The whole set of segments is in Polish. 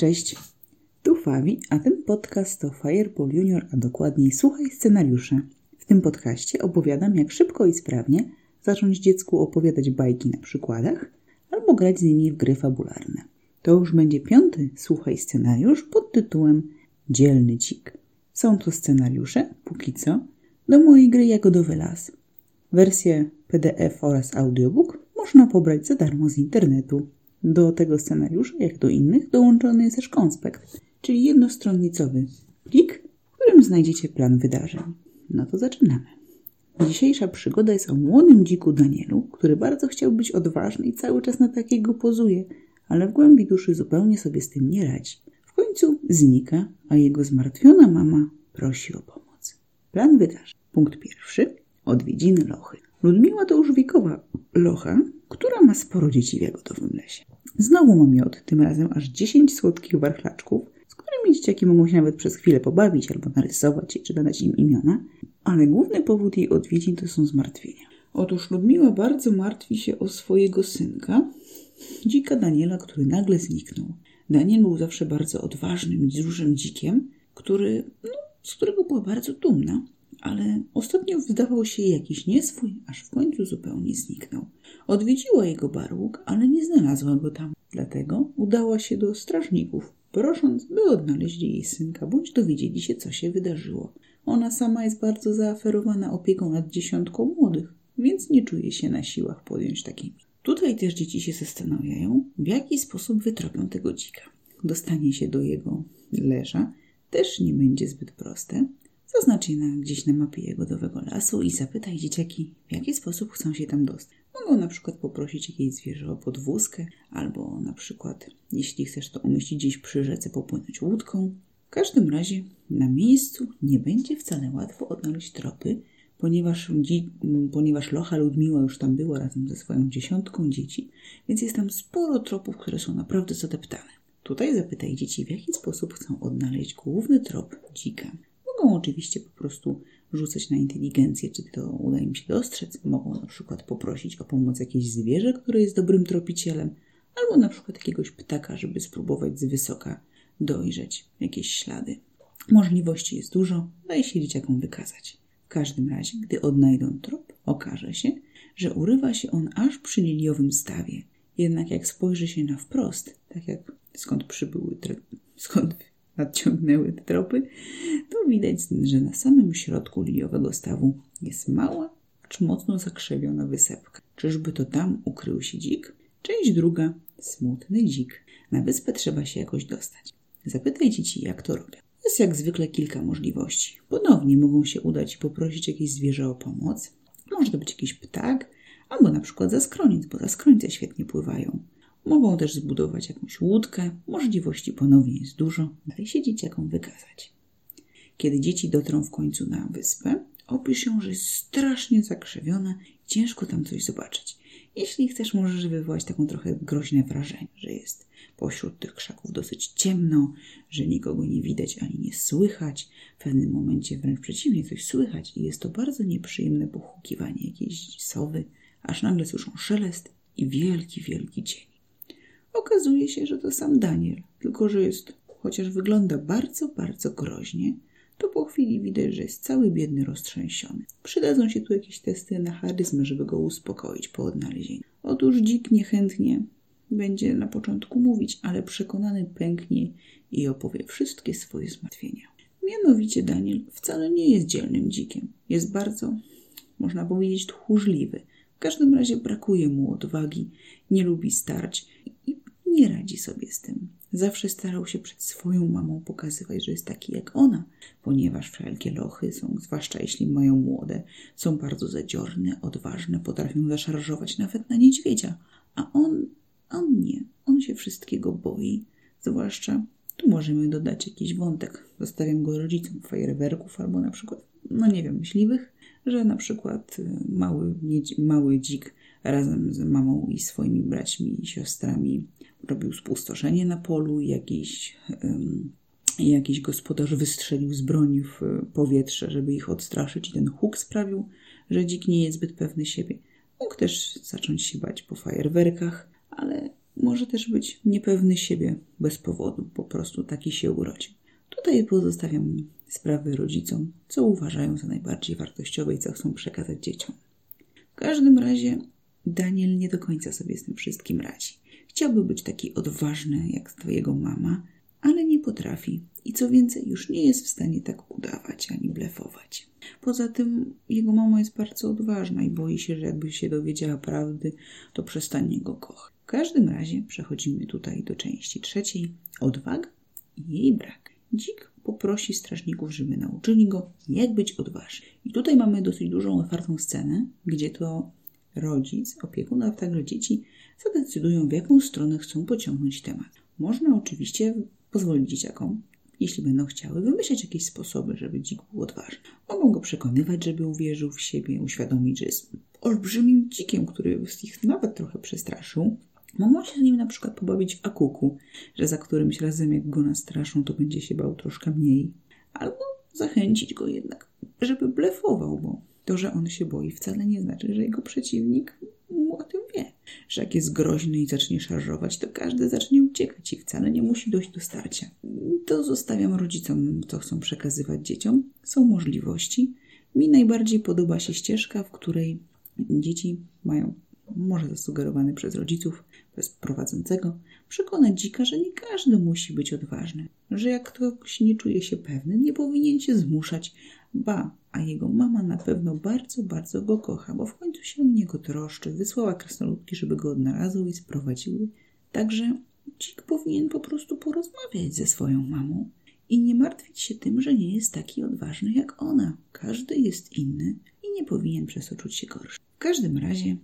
Cześć, tu Fawi, a ten podcast to Fireball Junior, a dokładniej Słuchaj scenariusze. W tym podcaście opowiadam, jak szybko i sprawnie zacząć dziecku opowiadać bajki na przykładach albo grać z nimi w gry fabularne. To już będzie piąty Słuchaj scenariusz pod tytułem Dzielny Cik. Są to scenariusze, póki co, do mojej gry Jagodowy Las. Wersję PDF oraz audiobook można pobrać za darmo z internetu. Do tego scenariusza, jak do innych, dołączony jest też konspekt, czyli jednostronnicowy plik, w którym znajdziecie plan wydarzeń. No to zaczynamy. Dzisiejsza przygoda jest o młodym dziku Danielu, który bardzo chciał być odważny i cały czas na takiego pozuje, ale w głębi duszy zupełnie sobie z tym nie radzi. W końcu znika, a jego zmartwiona mama prosi o pomoc. Plan wydarzeń. Punkt pierwszy. Odwiedziny lochy. Ludmiła to już wiekowa locha, która ma sporo dzieci w jagodowym lesie. Znowu ma miod, tym razem aż 10 słodkich warchlaczków, z którymi dzieciaki mogą się nawet przez chwilę pobawić albo narysować czy dodać im imiona, ale główny powód jej odwiedzin to są zmartwienia. Otóż Ludmiła bardzo martwi się o swojego synka, dzika Daniela, który nagle zniknął. Daniel był zawsze bardzo odważnym, dużym dzikiem, który, no, z którego była bardzo dumna, ale ostatnio wydawał się jakiś nieswój, aż w końcu zupełnie zniknął. Odwiedziła jego barłuk, ale nie znalazła go tam. Dlatego udała się do strażników, prosząc, by odnaleźli jej synka, bądź dowiedzieli się, co się wydarzyło. Ona sama jest bardzo zaaferowana opieką nad dziesiątką młodych, więc nie czuje się na siłach podjąć takiej. Tutaj też dzieci się zastanawiają, w jaki sposób wytropią tego dzika. Dostanie się do jego leża też nie będzie zbyt proste. Zaznacz je na, gdzieś na mapie jagodowego lasu i zapytaj dzieciaki, w jaki sposób chcą się tam dostać. Mogą na przykład poprosić jakieś zwierzę o podwózkę, albo na przykład, jeśli chcesz to umieścić gdzieś przy rzece, popłynąć łódką. W każdym razie na miejscu nie będzie wcale łatwo odnaleźć tropy, ponieważ, ponieważ Locha Ludmiła już tam była razem ze swoją dziesiątką dzieci, więc jest tam sporo tropów, które są naprawdę zadeptane. Tutaj zapytaj dzieci, w jaki sposób chcą odnaleźć główny trop dzika. Mogą oczywiście po prostu rzucać na inteligencję, czy to uda im się dostrzec. Mogą na przykład poprosić o pomoc jakieś zwierzę, które jest dobrym tropicielem, albo na przykład jakiegoś ptaka, żeby spróbować z wysoka dojrzeć jakieś ślady. Możliwości jest dużo, daje się dzieciakom wykazać. W każdym razie, gdy odnajdą trop, okaże się, że urywa się on aż przy liliowym stawie. Jednak jak spojrzy się na wprost, tak jak skąd przybyły, skąd nadciągnęły te tropy, to widać, że na samym środku liliowego stawu jest mała, acz mocno zakrzewiona wysepka. Czyżby to tam ukrył się dzik? Część druga, smutny dzik. Na wyspę trzeba się jakoś dostać. Zapytaj dzieci, jak to robią. Jest jak zwykle kilka możliwości. Ponownie mogą się udać i poprosić jakieś zwierzę o pomoc. Może to być jakiś ptak, albo na przykład zaskroniec, bo zaskrońce świetnie pływają. Mogą też zbudować jakąś łódkę. Możliwości ponownie jest dużo. Daj się dzieciakom wykazać. Kiedy dzieci dotrą w końcu na wyspę, opisz ją, że jest strasznie zakrzewiona i ciężko tam coś zobaczyć. Jeśli chcesz, możesz wywołać taką trochę groźne wrażenie, że jest pośród tych krzaków dosyć ciemno, że nikogo nie widać ani nie słychać. W pewnym momencie wręcz przeciwnie, coś słychać i jest to bardzo nieprzyjemne pochukiwanie jakiejś sowy, aż nagle słyszą szelest i wielki, wielki cień. Okazuje się, że to sam Daniel, tylko że jest, chociaż wygląda bardzo, bardzo groźnie, to po chwili widać, że jest cały biedny, roztrzęsiony. Przydadzą się tu jakieś testy na charyzmę, żeby go uspokoić po odnalezieniu. Otóż dzik niechętnie będzie na początku mówić, ale przekonany pęknie i opowie wszystkie swoje zmartwienia. Mianowicie Daniel wcale nie jest dzielnym dzikiem. Jest bardzo, można powiedzieć, tchórzliwy. W każdym razie brakuje mu odwagi, nie lubi starć nie radzi sobie z tym. Zawsze starał się przed swoją mamą pokazywać, że jest taki jak ona, ponieważ wszelkie lochy są, zwłaszcza jeśli mają młode, są bardzo zadziorne, odważne, potrafią zaszarżować nawet na niedźwiedzia, a on, on nie, on się wszystkiego boi, zwłaszcza tu możemy dodać jakiś wątek. Zostawiam go rodzicom fajerwerków albo na przykład, no nie wiem, myśliwych, że na przykład y, mały, mały dzik razem z mamą i swoimi braćmi i siostrami robił spustoszenie na polu, jakiś, jakiś gospodarz wystrzelił z broni w powietrze, żeby ich odstraszyć i ten huk sprawił, że dzik nie jest zbyt pewny siebie. Mógł też zacząć się bać po fajerwerkach, ale może też być niepewny siebie bez powodu, po prostu taki się urodził. Tutaj pozostawiam sprawy rodzicom, co uważają za najbardziej wartościowe i co chcą przekazać dzieciom. W każdym razie Daniel nie do końca sobie z tym wszystkim radzi. Chciałby być taki odważny jak twojego mama, ale nie potrafi i co więcej, już nie jest w stanie tak udawać ani blefować. Poza tym jego mama jest bardzo odważna i boi się, że jakby się dowiedziała prawdy, to przestanie go kochać. W każdym razie przechodzimy tutaj do części trzeciej. Odwaga i jej brak. Dzik poprosi strażników, żeby nauczyli go, jak być odważny. I tutaj mamy dosyć dużą, otwartą scenę, gdzie to rodzic, opiekun, a także dzieci zadecydują, w jaką stronę chcą pociągnąć temat. Można oczywiście pozwolić dzieciakom, jeśli będą chciały, wymyślać jakieś sposoby, żeby dzik był odważny. Mogą go przekonywać, żeby uwierzył w siebie, uświadomić, że jest olbrzymim dzikiem, który ich nawet trochę przestraszył. Mogą się z nim na przykład pobawić w akuku, że za którymś razem jak go nastraszą, to będzie się bał troszkę mniej. Albo zachęcić go jednak, żeby blefował, bo to, że on się boi, wcale nie znaczy, że jego przeciwnik. Że jak jest groźny i zacznie szarżować, to każdy zacznie uciekać i wcale nie musi dojść do starcia. To zostawiam rodzicom, co chcą przekazywać dzieciom. Są możliwości. Mi najbardziej podoba się ścieżka, w której dzieci mają, może zasugerowane przez rodziców, przez prowadzącego, przekonać dzika, że nie każdy musi być odważny, że jak ktoś nie czuje się pewny, nie powinien się zmuszać, ba, a jego mama na pewno bardzo, bardzo go kocha, bo w końcu się o niego troszczy, wysłała krasnoludki, żeby go odnalazły i sprowadziły. Także dzik powinien po prostu porozmawiać ze swoją mamą i nie martwić się tym, że nie jest taki odważny jak ona. Każdy jest inny i nie powinien przez to czuć się gorszy. W każdym razie,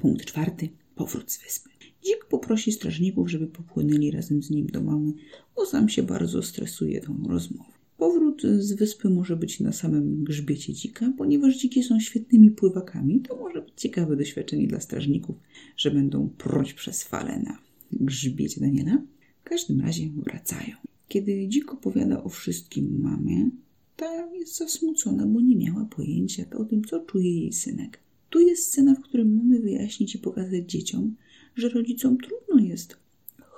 punkt czwarty, powrót z wyspy. Dzik poprosi strażników, żeby popłynęli razem z nim do mamy, bo sam się bardzo stresuje tą rozmową. Powrót z wyspy może być na samym grzbiecie dzika, ponieważ dziki są świetnymi pływakami. To może być ciekawe doświadczenie dla strażników, że będą pruć przez fale na grzbiecie Daniela. W każdym razie wracają. Kiedy dzik opowiada o wszystkim mamie, ta jest zasmucona, bo nie miała pojęcia o tym, co czuje jej synek. Tu jest scena, w której mamy wyjaśnić i pokazać dzieciom, że rodzicom trudno jest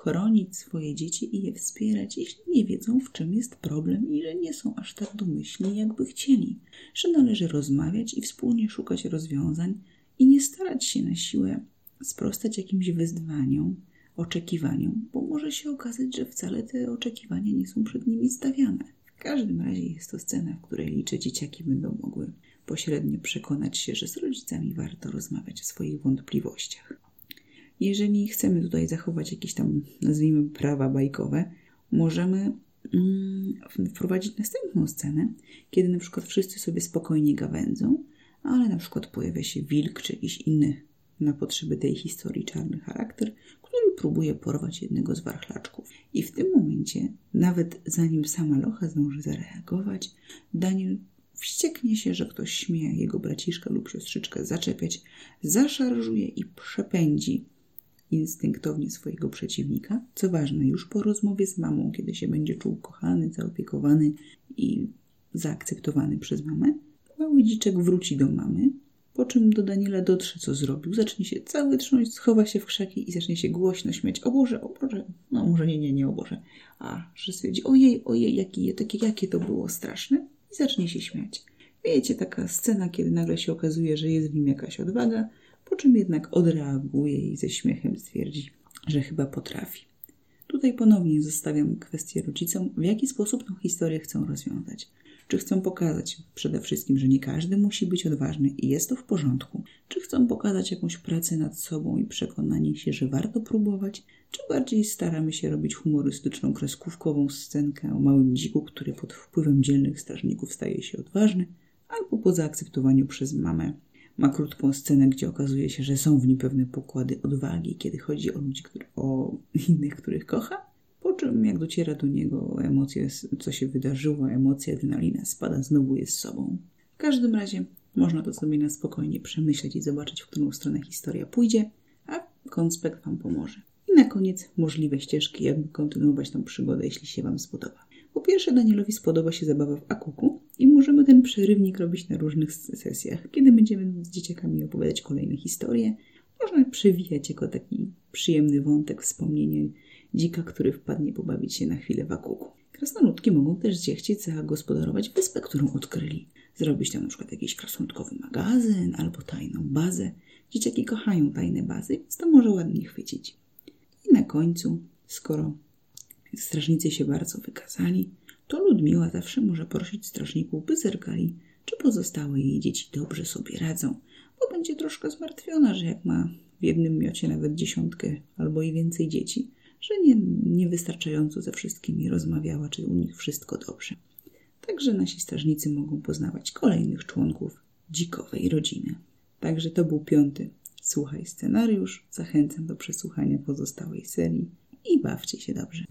chronić swoje dzieci i je wspierać, jeśli nie wiedzą, w czym jest problem i że nie są aż tak domyślni, jakby chcieli, że należy rozmawiać i wspólnie szukać rozwiązań i nie starać się na siłę sprostać jakimś wyzwaniom, oczekiwaniom, bo może się okazać, że wcale te oczekiwania nie są przed nimi stawiane. W każdym razie jest to scena, w której liczę dzieciaki będą mogły pośrednio przekonać się, że z rodzicami warto rozmawiać o swoich wątpliwościach. Jeżeli chcemy tutaj zachować jakieś tam, nazwijmy, prawa bajkowe, możemy mm, wprowadzić następną scenę, kiedy na przykład wszyscy sobie spokojnie gawędzą, ale na przykład pojawia się wilk czy jakiś inny na potrzeby tej historii czarny charakter, który próbuje porwać jednego z warchlaczków. I w tym momencie, nawet zanim sama Locha zdąży zareagować, Daniel wścieknie się, że ktoś śmie jego braciszka lub siostrzyczkę zaczepiać, zaszarżuje i przepędzi instynktownie swojego przeciwnika. Co ważne, już po rozmowie z mamą, kiedy się będzie czuł kochany, zaopiekowany i zaakceptowany przez mamę, mały dziczek wróci do mamy, po czym do Daniela dotrze, co zrobił. Zacznie się cały trząść, schowa się w krzaki i zacznie się głośno śmiać. O Boże, o Boże. No może nie, nie, nie o Boże. A, że stwierdzi, ojej, ojej, jakie, takie, jakie to było straszne. I zacznie się śmiać. Wiecie, taka scena, kiedy nagle się okazuje, że jest w nim jakaś odwaga, po czym jednak odreaguje i ze śmiechem stwierdzi, że chyba potrafi. Tutaj ponownie zostawiam kwestię rodzicom, w jaki sposób tę historię chcą rozwiązać. Czy chcą pokazać przede wszystkim, że nie każdy musi być odważny i jest to w porządku? Czy chcą pokazać jakąś pracę nad sobą i przekonanie się, że warto próbować? Czy bardziej staramy się robić humorystyczną, kreskówkową scenkę o małym dziku, który pod wpływem dzielnych strażników staje się odważny, albo po zaakceptowaniu przez mamę ma krótką scenę, gdzie okazuje się, że są w nim pewne pokłady odwagi, kiedy chodzi o ludzi, który, o innych, których kocha. Po czym, jak dociera do niego emocje, co się wydarzyło, emocja, adrenalina spada, znowu jest sobą. W każdym razie można to sobie na spokojnie przemyśleć i zobaczyć, w którą stronę historia pójdzie, a konspekt Wam pomoże. I na koniec możliwe ścieżki, jakby kontynuować tą przygodę, jeśli się Wam spodoba. Po pierwsze, Danielowi spodoba się zabawa w akuku i możemy ten przerywnik robić na różnych sesjach, kiedy będziemy z dzieciakami opowiadać kolejne historie. można przewijać jako taki przyjemny wątek wspomnienia dzika, który wpadnie pobawić się na chwilę w akuku. Krasnoludki mogą też zechcieć zagospodarować wyspę, którą odkryli. Zrobić tam na przykład jakiś krasnoludkowy magazyn albo tajną bazę. Dzieciaki kochają tajne bazy, więc to może ładnie chwycić. I na końcu, skoro strażnicy się bardzo wykazali, to Ludmiła zawsze może prosić strażników, by zerkali, czy pozostałe jej dzieci dobrze sobie radzą, bo będzie troszkę zmartwiona, że jak ma w jednym miocie nawet dziesiątkę albo i więcej dzieci, że nie, niewystarczająco ze wszystkimi rozmawiała, czy u nich wszystko dobrze. Także nasi strażnicy mogą poznawać kolejnych członków dzikowej rodziny. Także to był piąty. Słuchaj scenariusz. Zachęcam do przesłuchania pozostałej serii i bawcie się dobrze.